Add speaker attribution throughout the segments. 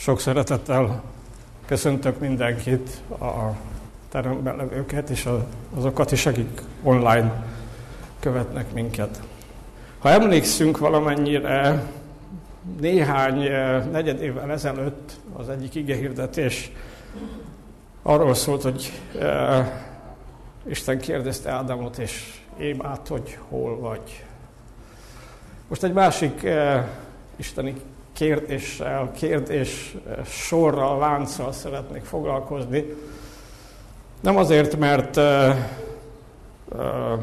Speaker 1: Sok szeretettel köszöntök mindenkit, a teremben levőket, és azokat is, akik online követnek minket. Ha emlékszünk valamennyire, néhány eh, negyed évvel ezelőtt az egyik igehirdetés arról szólt, hogy uh, Isten kérdezte Ádámot és Évát, hogy hol vagy. Most egy másik uh, isteni kérdéssel, kérdés sorral, lánccal szeretnék foglalkozni. Nem azért, mert uh, uh,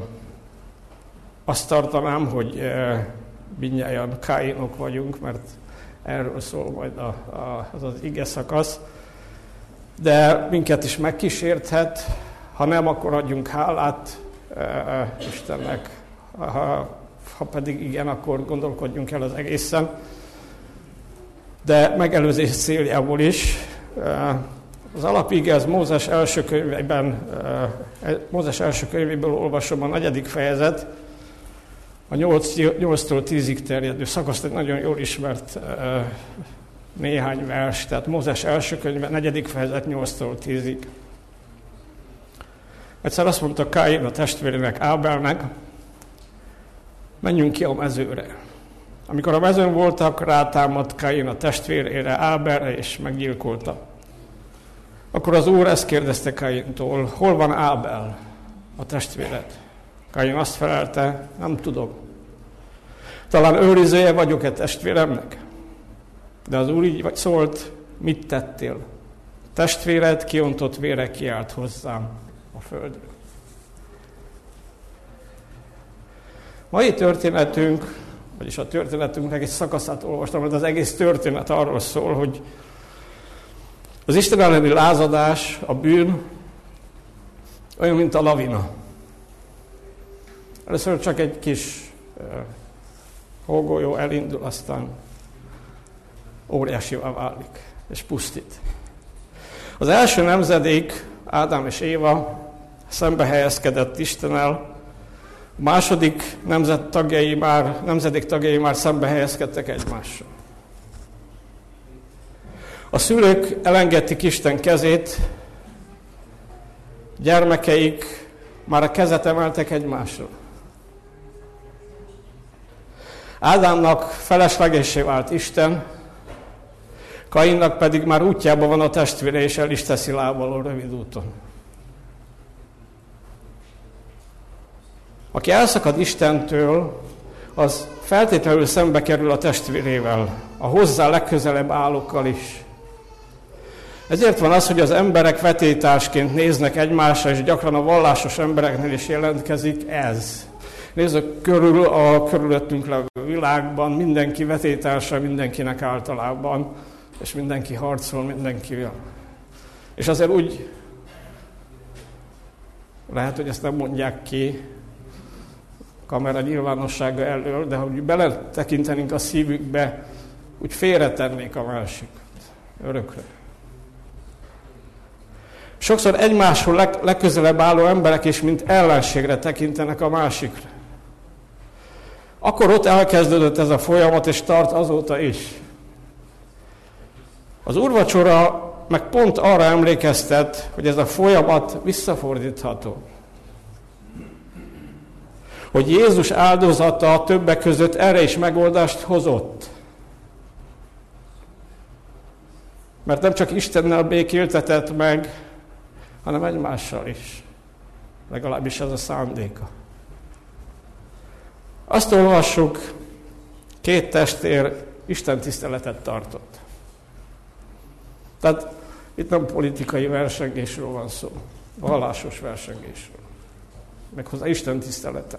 Speaker 1: azt tartanám, hogy uh, mindjárt káinok vagyunk, mert erről szól majd a, a, az az ige szakasz, de minket is megkísérthet, ha nem, akkor adjunk hálát Istennek, ha, ha pedig igen, akkor gondolkodjunk el az egészen de megelőzés céljából is. Az alapige az Mózes első könyvében, Mózes első könyvéből olvasom a negyedik fejezet, a 8-tól 10-ig terjedő szakaszt egy nagyon jól ismert néhány vers, tehát Mózes első könyve, negyedik fejezet 8-tól 10-ig. Egyszer azt mondta Káin a testvérének Ábelnek, menjünk ki a mezőre. Amikor a mezőn voltak, rátámadt Kain a testvérére, Áberre, és meggyilkolta. Akkor az úr ezt kérdezte Kaintól, hol van Ábel, a testvéred? Kain azt felelte, nem tudom. Talán őrizője vagyok-e testvéremnek? De az úr így szólt, mit tettél? Testvéred kiontott vére kiált hozzám a földről. Mai történetünk vagyis a történetünknek egy szakaszát olvastam, mert az egész történet arról szól, hogy az Isten elleni lázadás, a bűn olyan, mint a lavina. Először csak egy kis uh, hógolyó elindul, aztán óriásivá válik, és pusztít. Az első nemzedék, Ádám és Éva szembe helyezkedett Istennel, a második nemzet tagjai már, nemzedék tagjai már szembe helyezkedtek egymással. A szülők elengedték Isten kezét, gyermekeik már a kezet emeltek egymásra. Ádámnak feleslegesé vált Isten, Kainnak pedig már útjában van a testvére, és el is teszi lábaló rövid úton. Aki elszakad Istentől, az feltétlenül szembe kerül a testvérével, a hozzá legközelebb állókkal is. Ezért van az, hogy az emberek vetétásként néznek egymásra, és gyakran a vallásos embereknél is jelentkezik ez. Nézzük körül a körülöttünk levő világban, mindenki vetétársa mindenkinek általában, és mindenki harcol mindenkivel. És azért úgy lehet, hogy ezt nem mondják ki, kamera nyilvánossága elől, de hogy beletekintenénk a szívükbe, úgy félretennék a másikat örökre. Sokszor egymásról leg, legközelebb álló emberek is, mint ellenségre tekintenek a másikra. Akkor ott elkezdődött ez a folyamat, és tart azóta is. Az úrvacsora meg pont arra emlékeztet, hogy ez a folyamat visszafordítható hogy Jézus áldozata többek között erre is megoldást hozott. Mert nem csak Istennel békéltetett meg, hanem egymással is. Legalábbis ez a szándéka. Azt olvassuk, két testvér Isten tiszteletet tartott. Tehát itt nem politikai versengésről van szó, vallásos versengésről. Méghozzá Isten tisztelete.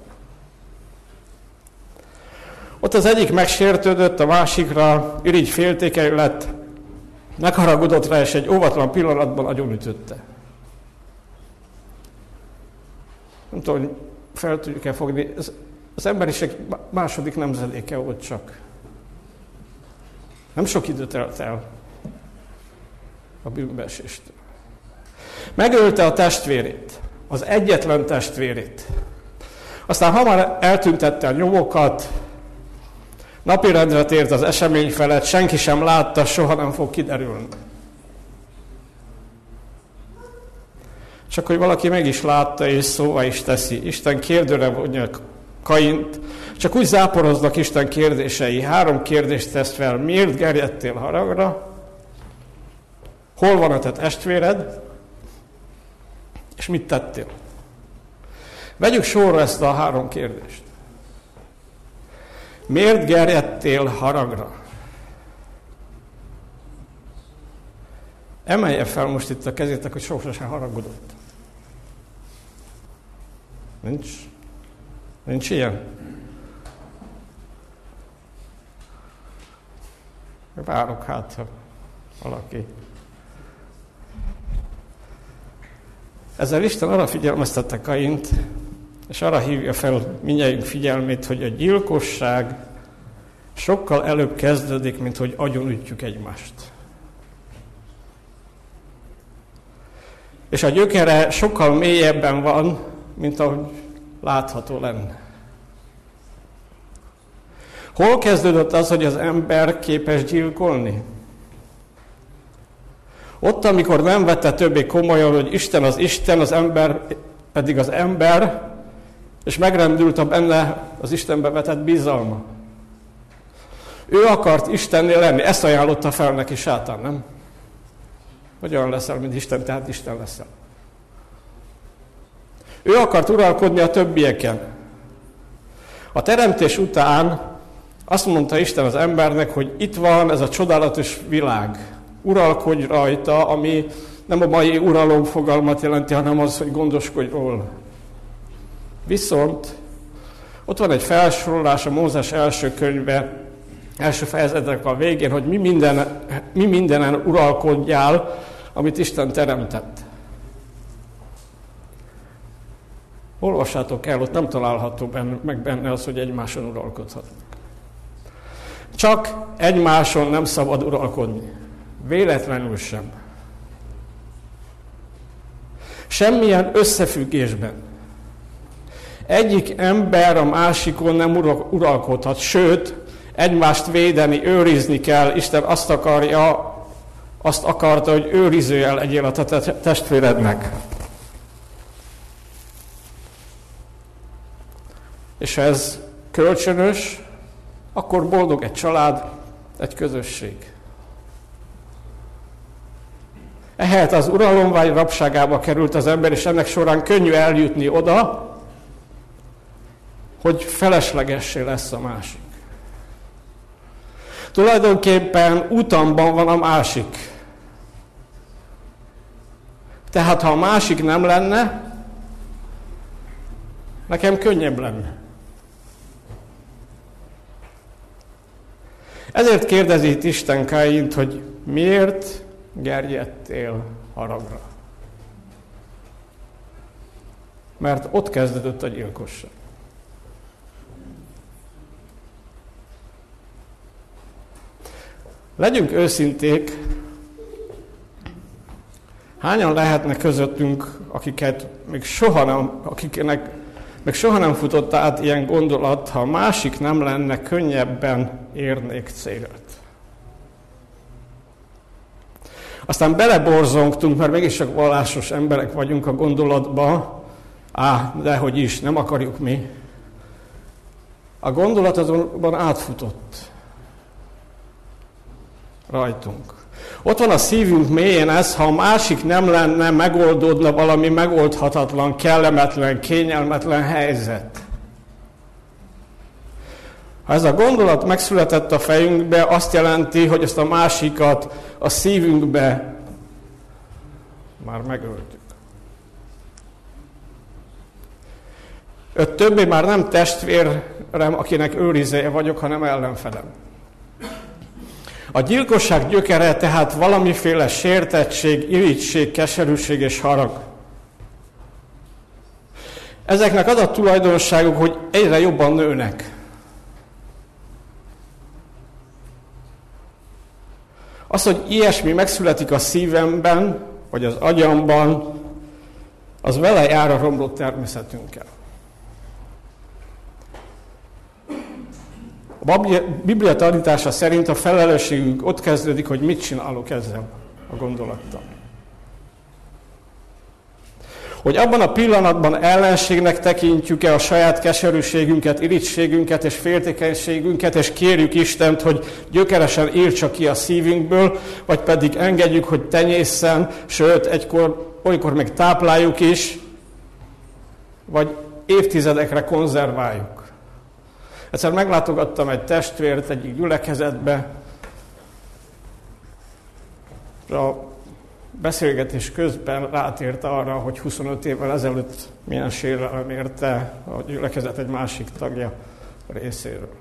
Speaker 1: Ott az egyik megsértődött, a másikra irigy féltékeny lett, megharagudott rá, és egy óvatlan pillanatban agyonütötte. Nem tudom, hogy fel tudjuk-e fogni. Ez, az emberiség második nemzedéke volt csak. Nem sok időt telt el a bűnbeeséstől. Megölte a testvérét, az egyetlen testvérét. Aztán hamar eltüntette a nyomokat, Napirendre tért az esemény felett, senki sem látta, soha nem fog kiderülni. Csak hogy valaki meg is látta, és szóval is teszi. Isten kérdőre vonja Kaint, csak úgy záporoznak Isten kérdései. Három kérdést tesz fel. Miért gerjedtél haragra? Hol van a te testvéred? És mit tettél? Vegyük sorra ezt a három kérdést. Miért gerjedtél haragra? Emelje fel most itt a kezétek, hogy sosem haragudott. Nincs? Nincs ilyen? Várok hát, ha valaki. Ezzel Isten arra figyelmeztette Kaint, és arra hívja fel minnyájunk figyelmét, hogy a gyilkosság sokkal előbb kezdődik, mint hogy agyonütjük egymást. És a gyökere sokkal mélyebben van, mint ahogy látható lenne. Hol kezdődött az, hogy az ember képes gyilkolni? Ott, amikor nem vette többé komolyan, hogy Isten az Isten, az ember pedig az ember, és megrendült a benne az Istenbe vetett bizalma. Ő akart Istennél lenni, ezt ajánlotta fel neki sátán, nem? Hogy olyan leszel, mint Isten, tehát Isten leszel. Ő akart uralkodni a többieken. A teremtés után azt mondta Isten az embernek, hogy itt van ez a csodálatos világ. Uralkodj rajta, ami nem a mai uralom fogalmat jelenti, hanem az, hogy gondoskodj róla. Viszont ott van egy felsorolás a Mózes első könyve, első fejezetek a végén, hogy mi, minden, mi mindenen uralkodjál, amit Isten teremtett. Olvassátok el, ott nem található benne, meg benne az, hogy egymáson uralkodhatnak. Csak egymáson nem szabad uralkodni. Véletlenül sem. Semmilyen összefüggésben. Egyik ember a másikon nem uralkodhat, sőt, egymást védeni, őrizni kell. Isten azt akarja, azt akarta, hogy őrizőjel legyél a testvérednek. És ez kölcsönös, akkor boldog egy család, egy közösség. Ehelyett az uralomvágy rabságába került az ember, és ennek során könnyű eljutni oda, hogy feleslegessé lesz a másik. Tulajdonképpen utamban van a másik. Tehát ha a másik nem lenne, nekem könnyebb lenne. Ezért kérdezi itt Isten Káint, hogy miért gerjedtél haragra? Mert ott kezdődött a gyilkosság. Legyünk őszinték, hányan lehetnek közöttünk, akiket még soha nem, akiknek meg soha nem futott át ilyen gondolat, ha másik nem lenne, könnyebben érnék célt. Aztán beleborzongtunk, mert mégis csak vallásos emberek vagyunk a gondolatba, á, dehogy is, nem akarjuk mi. A gondolat azonban átfutott rajtunk. Ott van a szívünk mélyén ez, ha a másik nem lenne, megoldódna valami megoldhatatlan, kellemetlen, kényelmetlen helyzet. Ha ez a gondolat megszületett a fejünkbe, azt jelenti, hogy ezt a másikat a szívünkbe már megöltük. Öt többé már nem testvérem, akinek őrizéje vagyok, hanem ellenfelem. A gyilkosság gyökere tehát valamiféle sértettség, irigység, keserűség és harag. Ezeknek az a tulajdonságuk, hogy egyre jobban nőnek. Az, hogy ilyesmi megszületik a szívemben, vagy az agyamban, az vele jár a romlott természetünkkel. A Biblia tanítása szerint a felelősségünk ott kezdődik, hogy mit csinálok ezzel a gondolattal. Hogy abban a pillanatban ellenségnek tekintjük-e a saját keserűségünket, irítségünket és féltékenységünket, és kérjük Istent, hogy gyökeresen írtsa ki a szívünkből, vagy pedig engedjük, hogy tenyészen, sőt, egykor, olykor még tápláljuk is, vagy évtizedekre konzerváljuk. Egyszer meglátogattam egy testvért egyik gyülekezetbe, a beszélgetés közben rátért arra, hogy 25 évvel ezelőtt milyen sérelem érte a gyülekezet egy másik tagja részéről.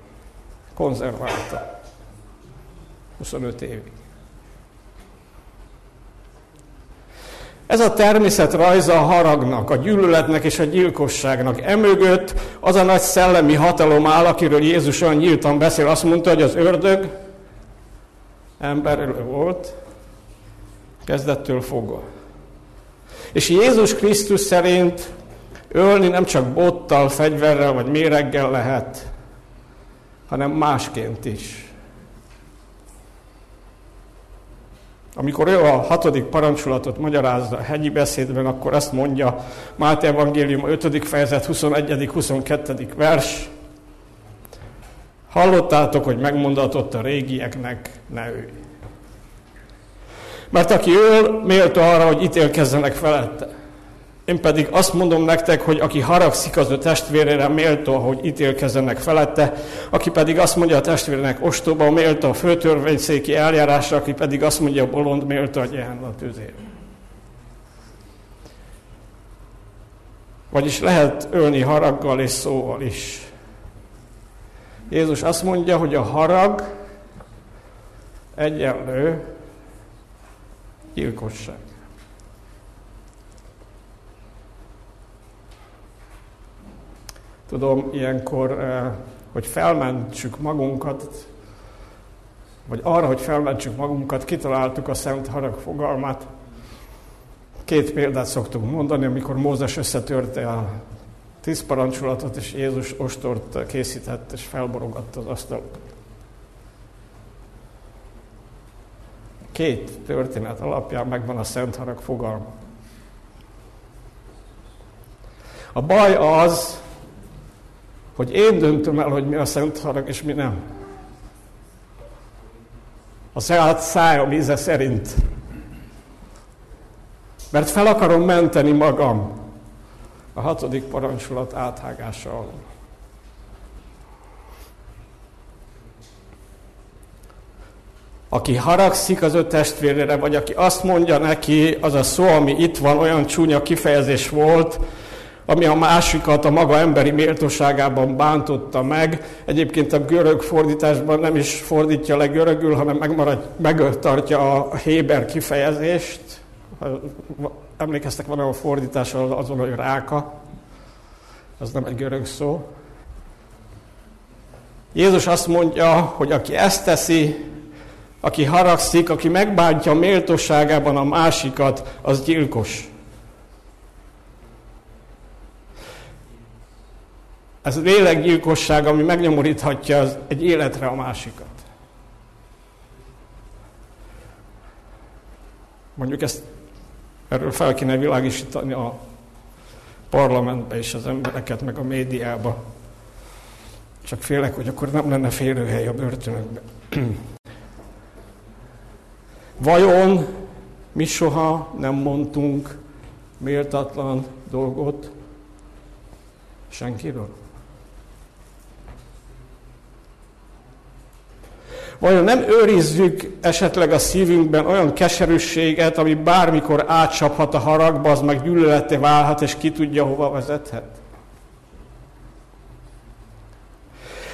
Speaker 1: Konzerválta. 25 évig. Ez a természet rajza a haragnak, a gyűlöletnek és a gyilkosságnak. Emögött az a nagy szellemi hatalom áll, akiről Jézus olyan nyíltan beszél. Azt mondta, hogy az ördög ember volt, kezdettől fogva. És Jézus Krisztus szerint ölni nem csak bottal, fegyverrel vagy méreggel lehet, hanem másként is. Amikor ő a hatodik parancsolatot magyarázza a hegyi beszédben, akkor ezt mondja Máté Evangélium 5. fejezet 21. 22. vers. Hallottátok, hogy megmondatott a régieknek, ne őj. Mert aki öl, méltó arra, hogy ítélkezzenek felette. Én pedig azt mondom nektek, hogy aki haragszik az ő testvérére, méltó, hogy ítélkezzenek felette, aki pedig azt mondja a testvérének ostoba, méltó a főtörvényszéki eljárásra, aki pedig azt mondja a bolond, méltó a a tüzére. Vagyis lehet ölni haraggal és szóval is. Jézus azt mondja, hogy a harag egyenlő gyilkosság. Tudom, ilyenkor, eh, hogy felmentsük magunkat, vagy arra, hogy felmentsük magunkat, kitaláltuk a Szent Harag fogalmát. Két példát szoktunk mondani, amikor Mózes összetörte a tíz parancsolatot, és Jézus ostort készített, és felborogatta az asztalot. Két történet alapján megvan a Szent Harag fogalma. A baj az, hogy én döntöm el, hogy mi a Szent Harag és mi nem. A saját szájam íze szerint. Mert fel akarom menteni magam a hatodik parancsolat áthágása alól. Aki haragszik az ő testvérére, vagy aki azt mondja neki, az a szó, ami itt van, olyan csúnya kifejezés volt, ami a másikat a maga emberi méltóságában bántotta meg. Egyébként a görög fordításban nem is fordítja le görögül, hanem megmarad, megtartja a Héber kifejezést. Emlékeztek, van a fordítás azon, hogy ráka. Az nem egy görög szó. Jézus azt mondja, hogy aki ezt teszi, aki haragszik, aki megbántja méltóságában a másikat, az gyilkos. Ez lélekgyilkosság, ami megnyomoríthatja az egy életre a másikat. Mondjuk ezt erről fel kéne világosítani a parlamentbe és az embereket, meg a médiába. Csak félek, hogy akkor nem lenne félőhely a börtönökben. Vajon mi soha nem mondtunk méltatlan dolgot senkiről? Vajon nem őrizzük esetleg a szívünkben olyan keserűséget, ami bármikor átcsaphat a haragba, az meg gyűlöleté válhat, és ki tudja, hova vezethet?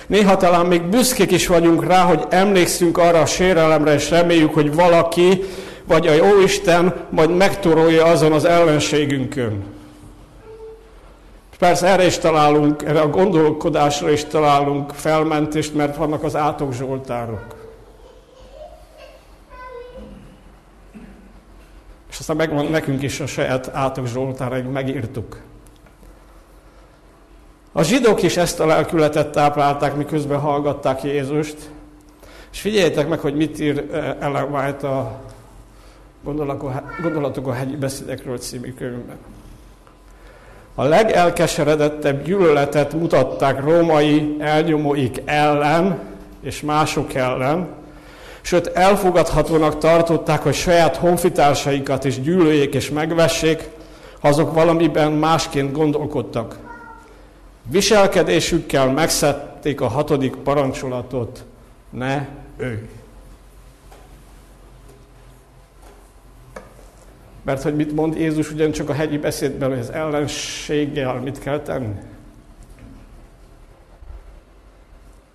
Speaker 1: Néha talán még büszkék is vagyunk rá, hogy emlékszünk arra a sérelemre, és reméljük, hogy valaki, vagy a Jóisten majd megtorolja azon az ellenségünkön. Persze erre is találunk, erre a gondolkodásra is találunk felmentést, mert vannak az átok zsoltárok. És aztán megvan nekünk is a saját átok zsoltáraink, megírtuk. A zsidók is ezt a lelkületet táplálták, miközben hallgatták Jézust. És figyeljétek meg, hogy mit ír eh, Ellen White a Gondolatok a hegyi beszédekről című könyvben. A legelkeseredettebb gyűlöletet mutatták római elnyomóik ellen és mások ellen, sőt elfogadhatónak tartották, hogy saját honfitársaikat is gyűlöljék és megvessék, ha azok valamiben másként gondolkodtak. Viselkedésükkel megszették a hatodik parancsolatot, ne ő. Mert hogy mit mond Jézus ugyancsak a hegyi beszédben, hogy az ellenséggel mit kell tenni?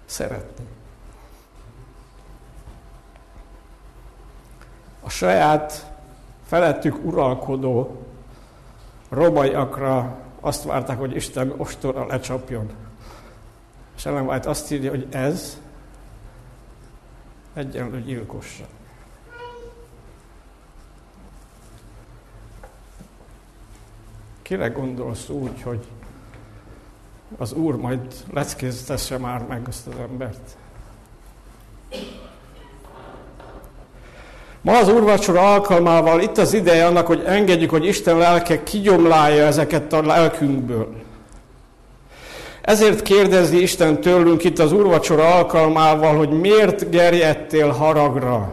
Speaker 1: Szeretni. A saját felettük uralkodó romaiakra azt várták, hogy Isten ostorra lecsapjon. És Ellen White azt írja, hogy ez egyenlő gyilkosság. Kire gondolsz úgy, hogy az Úr majd leckéztesse már meg azt az embert? Ma az úrvacsora alkalmával itt az ideje annak, hogy engedjük, hogy Isten lelke kigyomlálja ezeket a lelkünkből. Ezért kérdezi Isten tőlünk itt az úrvacsora alkalmával, hogy miért gerjedtél haragra.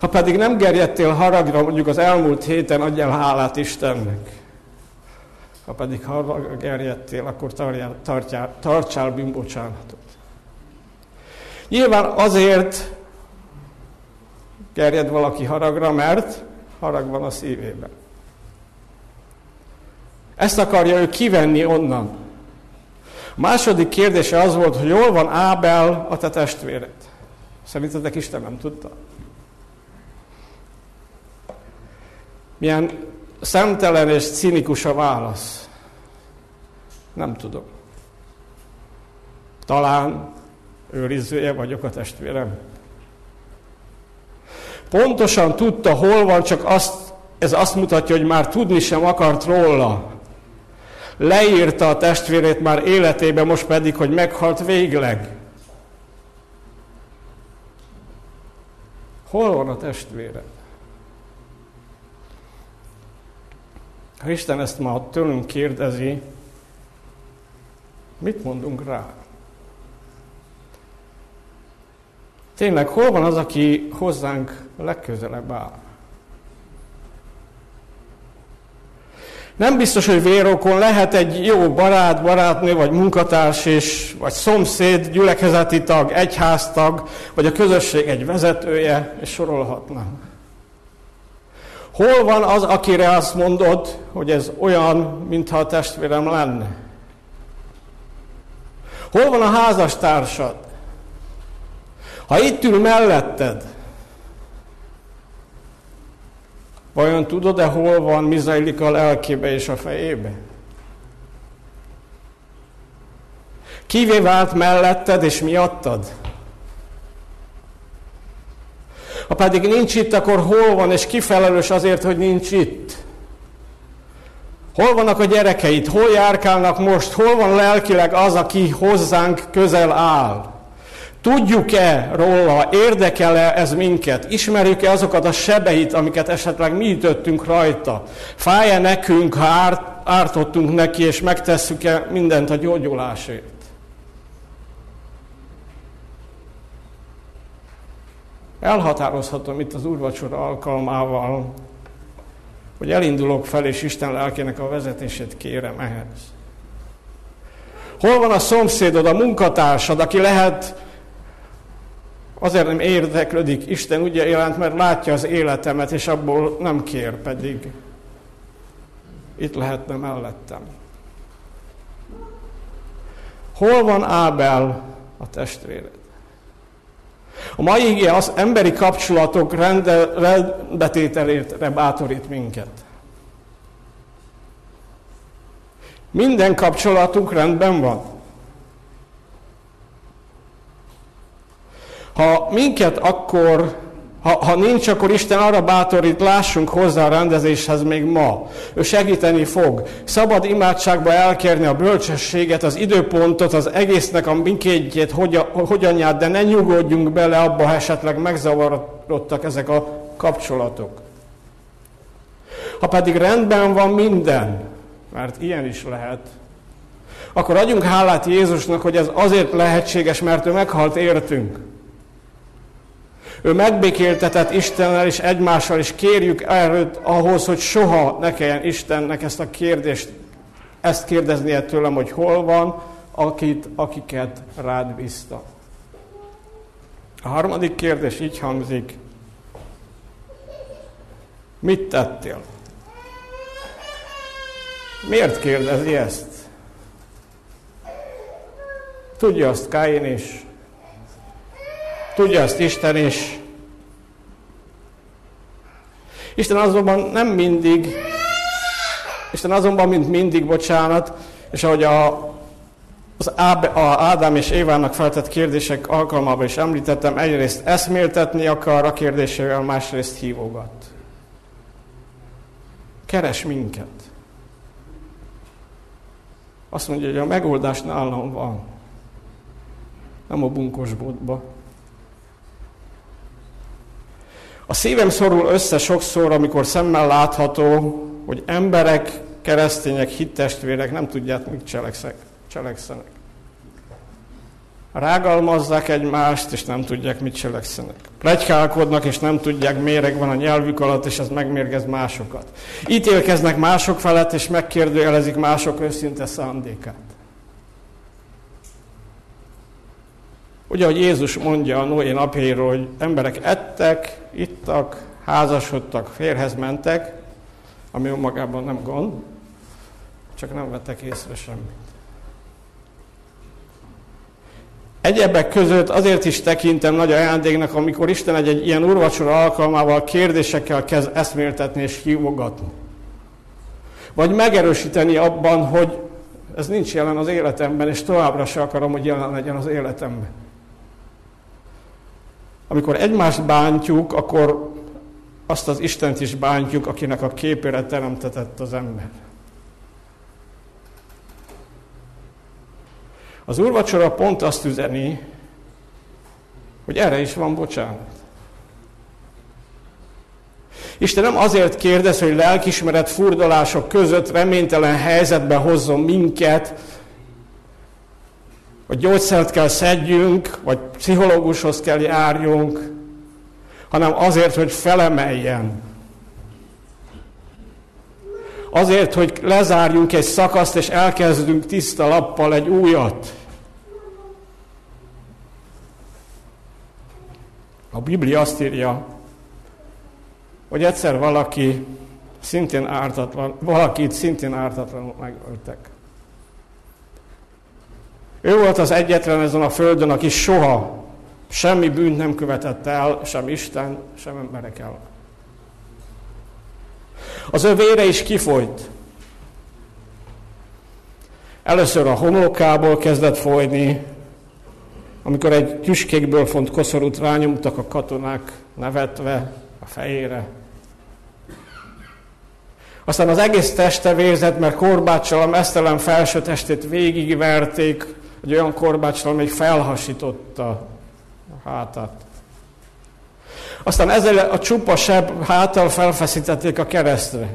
Speaker 1: Ha pedig nem gerjedtél haragra, mondjuk az elmúlt héten adjál hálát Istennek. Ha pedig haragra gerjedtél, akkor tartjál, tartjál, tartsál bűnbocsánatot. Nyilván azért gerjed valaki haragra, mert harag van a szívében. Ezt akarja ő kivenni onnan. A második kérdése az volt, hogy jól van Ábel a te testvéred. Szerintetek Isten nem tudta? Milyen szemtelen és cinikus a válasz. Nem tudom. Talán őrizője vagyok a testvérem. Pontosan tudta, hol van, csak azt, ez azt mutatja, hogy már tudni sem akart róla. Leírta a testvérét már életébe, most pedig, hogy meghalt végleg. Hol van a testvére? Ha Isten ezt ma tőlünk kérdezi, mit mondunk rá? Tényleg, hol van az, aki hozzánk legközelebb áll? Nem biztos, hogy vérokon lehet egy jó barát, barátnő, vagy munkatárs, és, vagy szomszéd, gyülekezeti tag, egyháztag, vagy a közösség egy vezetője, és sorolhatnám. Hol van az, akire azt mondod, hogy ez olyan, mintha a testvérem lenne? Hol van a házastársad? Ha itt ül melletted, vajon tudod-e, hol van, mi a lelkébe és a fejébe? Kivé vált melletted és miattad? Ha pedig nincs itt, akkor hol van, és kifelelős azért, hogy nincs itt? Hol vannak a gyerekeid? Hol járkálnak most? Hol van lelkileg az, aki hozzánk közel áll? Tudjuk-e róla, érdekel-e ez minket? Ismerjük-e azokat a sebeit, amiket esetleg mi ütöttünk rajta? Fáj-e nekünk, ha árt, ártottunk neki, és megtesszük-e mindent a gyógyulásért? Elhatározhatom itt az úrvacsora alkalmával, hogy elindulok fel, és Isten lelkének a vezetését kérem ehhez. Hol van a szomszédod, a munkatársad, aki lehet Azért nem érdeklődik Isten ugye jelent, mert látja az életemet, és abból nem kér, pedig itt lehetne mellettem. Hol van Ábel a testvéred? A mai igé az emberi kapcsolatok rende, rendbetételére bátorít minket. Minden kapcsolatunk rendben van. Ha minket akkor Ha, ha nincs, akkor Isten arra bátorít, lássunk hozzá a rendezéshez még ma. Ő segíteni fog. Szabad imádságba elkérni a bölcsességet, az időpontot, az egésznek a mikéntjét, hogyanját, de ne nyugodjunk bele abba, ha esetleg megzavarodtak ezek a kapcsolatok. Ha pedig rendben van minden, mert ilyen is lehet, akkor adjunk hálát Jézusnak, hogy ez azért lehetséges, mert ő meghalt értünk. Ő megbékéltetett Istennel és egymással, és kérjük erőt ahhoz, hogy soha ne kelljen Istennek ezt a kérdést, ezt kérdeznie tőlem, hogy hol van, akit, akiket rád bízta. A harmadik kérdés így hangzik. Mit tettél? Miért kérdezi ezt? Tudja azt Káin is, tudja azt Isten is. Isten azonban nem mindig, Isten azonban, mint mindig, bocsánat, és ahogy a, az Áb, a Ádám és Évának feltett kérdések alkalmában is említettem, egyrészt eszméltetni akar a kérdésével, másrészt hívogat. Keres minket. Azt mondja, hogy a megoldás nálam van. Nem a bunkosbótba. A szívem szorul össze sokszor, amikor szemmel látható, hogy emberek, keresztények, hittestvérek nem tudják, mit cselekszenek. Rágalmazzák egymást, és nem tudják, mit cselekszenek. Plegykálkodnak, és nem tudják, méreg van a nyelvük alatt, és ez megmérgez másokat. Ítélkeznek mások felett, és megkérdőjelezik mások őszinte szándékát. Ugye, hogy Jézus mondja a Noé napjairól, hogy emberek ettek, ittak, házasodtak, férhez mentek, ami önmagában nem gond, csak nem vettek észre semmit. Egyebek között azért is tekintem nagy ajándéknak, amikor Isten egy, egy ilyen urvacsora alkalmával kérdésekkel kezd eszméltetni és hívogatni. Vagy megerősíteni abban, hogy ez nincs jelen az életemben, és továbbra se akarom, hogy jelen legyen az életemben. Amikor egymást bántjuk, akkor azt az Istent is bántjuk, akinek a képére teremtetett az ember. Az úrvacsora pont azt üzeni, hogy erre is van bocsánat. Isten nem azért kérdez, hogy lelkismeret furdalások között reménytelen helyzetbe hozzon minket, hogy gyógyszert kell szedjünk, vagy pszichológushoz kell járjunk, hanem azért, hogy felemeljen. Azért, hogy lezárjunk egy szakaszt, és elkezdünk tiszta lappal egy újat. A Biblia azt írja, hogy egyszer valaki szintén ártatlan, valakit szintén ártatlanul megöltek. Ő volt az egyetlen ezen a földön, aki soha semmi bűnt nem követett el, sem Isten, sem emberek el. Az ő vére is kifolyt. Először a homlokából kezdett folyni, amikor egy tüskékből font koszorút rányomtak a katonák nevetve a fejére. Aztán az egész teste vérzett, mert korbáccsal a mesztelen felső testét végigverték, egy olyan korbáccsal, még felhasította a hátát. Aztán ezzel a csupa seb háttal felfeszítették a keresztre.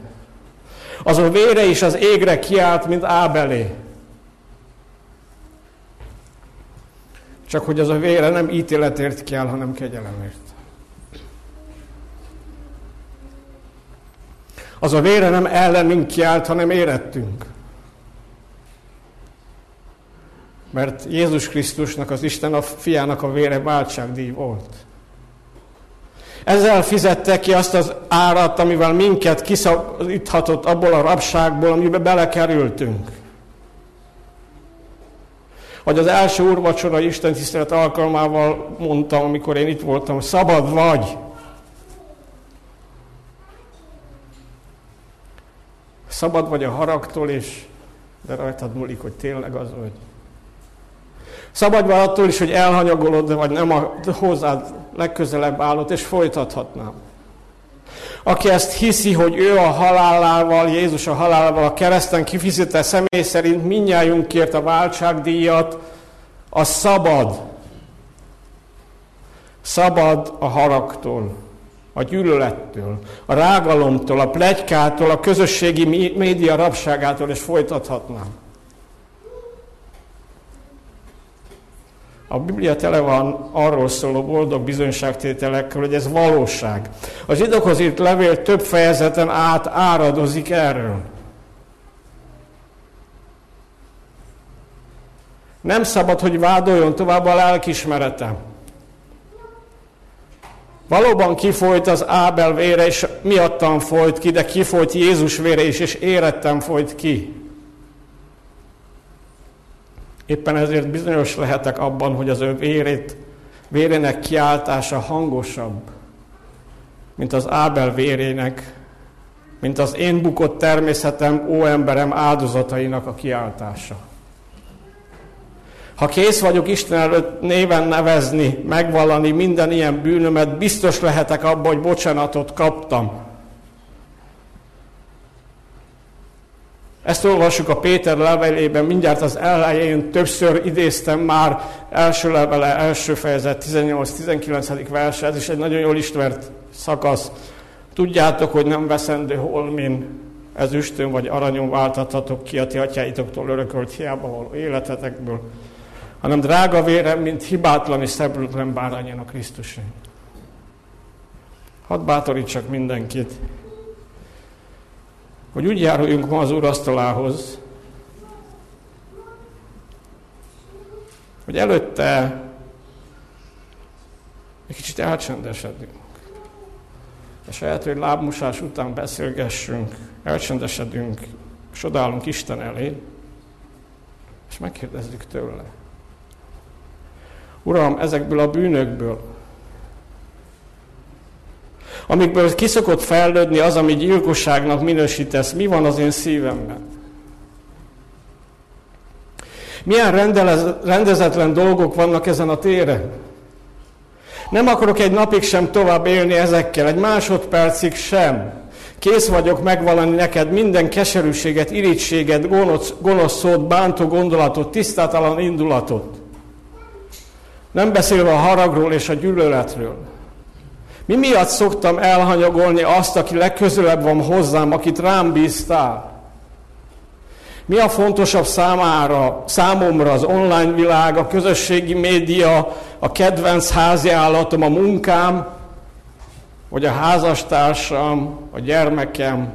Speaker 1: Az a vére is az égre kiállt, mint Ábelé. Csak hogy az a vére nem ítéletért kell, hanem kegyelemért. Az a vére nem ellenünk kiállt, hanem érettünk. Mert Jézus Krisztusnak, az Isten a fiának a vére váltságdíj volt. Ezzel fizette ki azt az árat, amivel minket kiszabadíthatott abból a rabságból, amiben belekerültünk. Hogy az első úrvacsora Isten tisztelet alkalmával mondtam, amikor én itt voltam, szabad vagy. Szabad vagy a haragtól is, de rajtad múlik, hogy tényleg az vagy. Szabadj vagy attól is, hogy elhanyagolod, vagy nem a hozzád legközelebb állott, és folytathatnám. Aki ezt hiszi, hogy ő a halálával, Jézus a halálával a kereszten kifizette személy szerint minnyájunkért a váltságdíjat, a szabad. Szabad a haragtól, a gyűlölettől, a rágalomtól, a plegykától, a közösségi média rabságától, és folytathatnám. A Biblia tele van arról szóló boldog bizonyságtételekkel, hogy ez valóság. Az zsidókhoz írt levél több fejezeten át áradozik erről. Nem szabad, hogy vádoljon tovább a lelkismeretem. Valóban kifolyt az Ábel vére, és miattam folyt ki, de kifolyt Jézus vére is, és érettem folyt ki. Éppen ezért bizonyos lehetek abban, hogy az ő vérét, vérének kiáltása hangosabb, mint az Ábel vérének, mint az én bukott természetem, ó emberem áldozatainak a kiáltása. Ha kész vagyok Isten előtt néven nevezni, megvallani minden ilyen bűnömet, biztos lehetek abban, hogy bocsánatot kaptam. Ezt olvassuk a Péter levelében, mindjárt az elején többször idéztem már első levele, első fejezet, 18-19. verse, ez is egy nagyon jól ismert szakasz. Tudjátok, hogy nem veszendő holmin, ezüstön vagy aranyon váltathatok ki a ti atyáitoktól örökölt hiába való életetekből, hanem drága vérem, mint hibátlan és szebbültlen bárányon a Krisztusé. Hadd bátorítsak mindenkit, hogy úgy járuljunk ma az Úr asztalához, hogy előtte egy kicsit elcsendesedünk. És lehet, hogy lábmosás után beszélgessünk, elcsendesedünk, sodálunk Isten elé, és megkérdezzük tőle. Uram, ezekből a bűnökből, amikből kiszokott fejlődni az, ami gyilkosságnak minősítesz, mi van az én szívemben? Milyen rendezetlen dolgok vannak ezen a téren? Nem akarok egy napig sem tovább élni ezekkel, egy másodpercig sem. Kész vagyok megvalani neked minden keserűséget, irítséget, gonosz, gonosz szót, bántó gondolatot, tisztátalan indulatot. Nem beszélve a haragról és a gyűlöletről. Mi miatt szoktam elhanyagolni azt, aki legközelebb van hozzám, akit rám bíztál? Mi a fontosabb számára, számomra az online világ, a közösségi média, a kedvenc háziállatom, a munkám, vagy a házastársam, a gyermekem,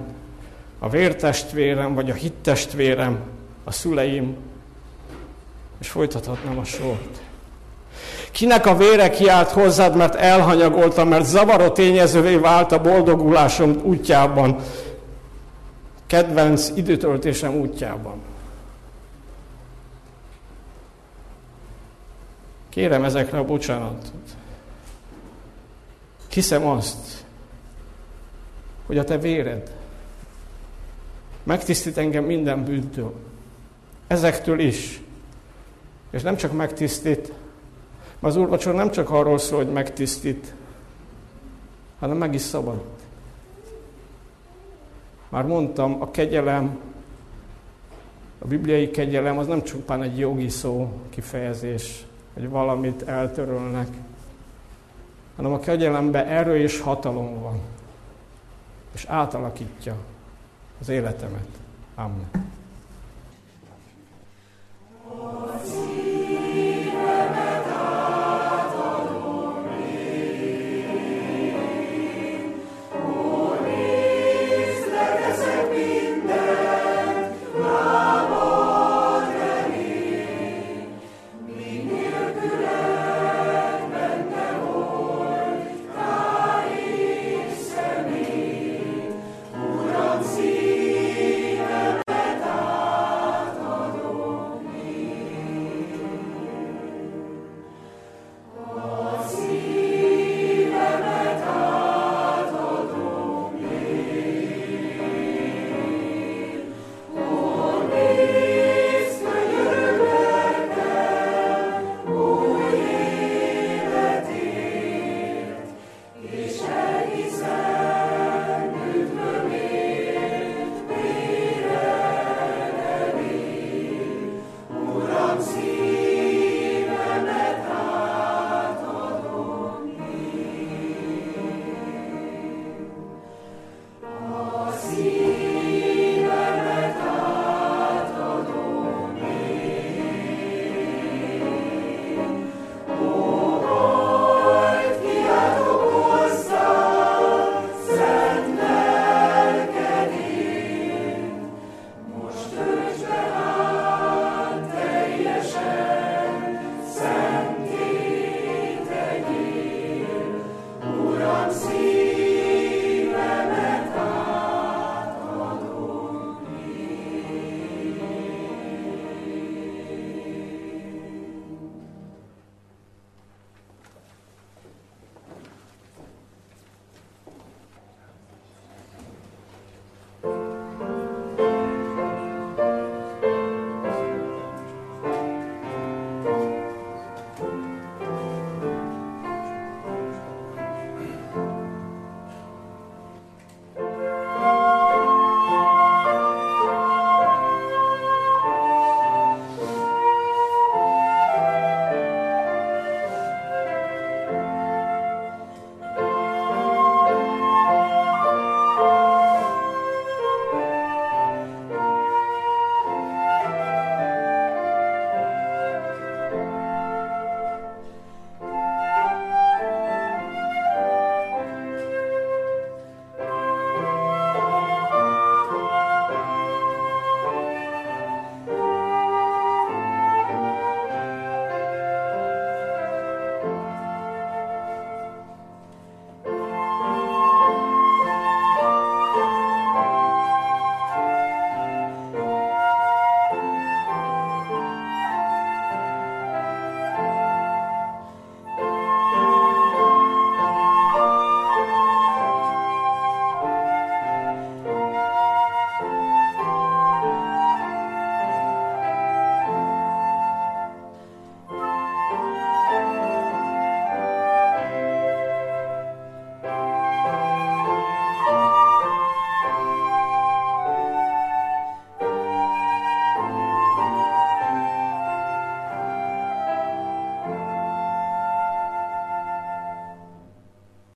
Speaker 1: a vértestvérem, vagy a hittestvérem, a szüleim, és folytathatnám a sort. Kinek a vére kiált hozzád, mert elhanyagolta, mert zavaró tényezővé vált a boldogulásom útjában, kedvenc időtöltésem útjában. Kérem ezekre a bocsánatot. Hiszem azt, hogy a te véred megtisztít engem minden bűntől. Ezektől is. És nem csak megtisztít, az úrvacsora nem csak arról szól, hogy megtisztít, hanem meg is szabad. Már mondtam, a kegyelem, a bibliai kegyelem az nem csupán egy jogi szó, kifejezés, hogy valamit eltörölnek, hanem a kegyelemben erő és hatalom van, és átalakítja az életemet. Amen.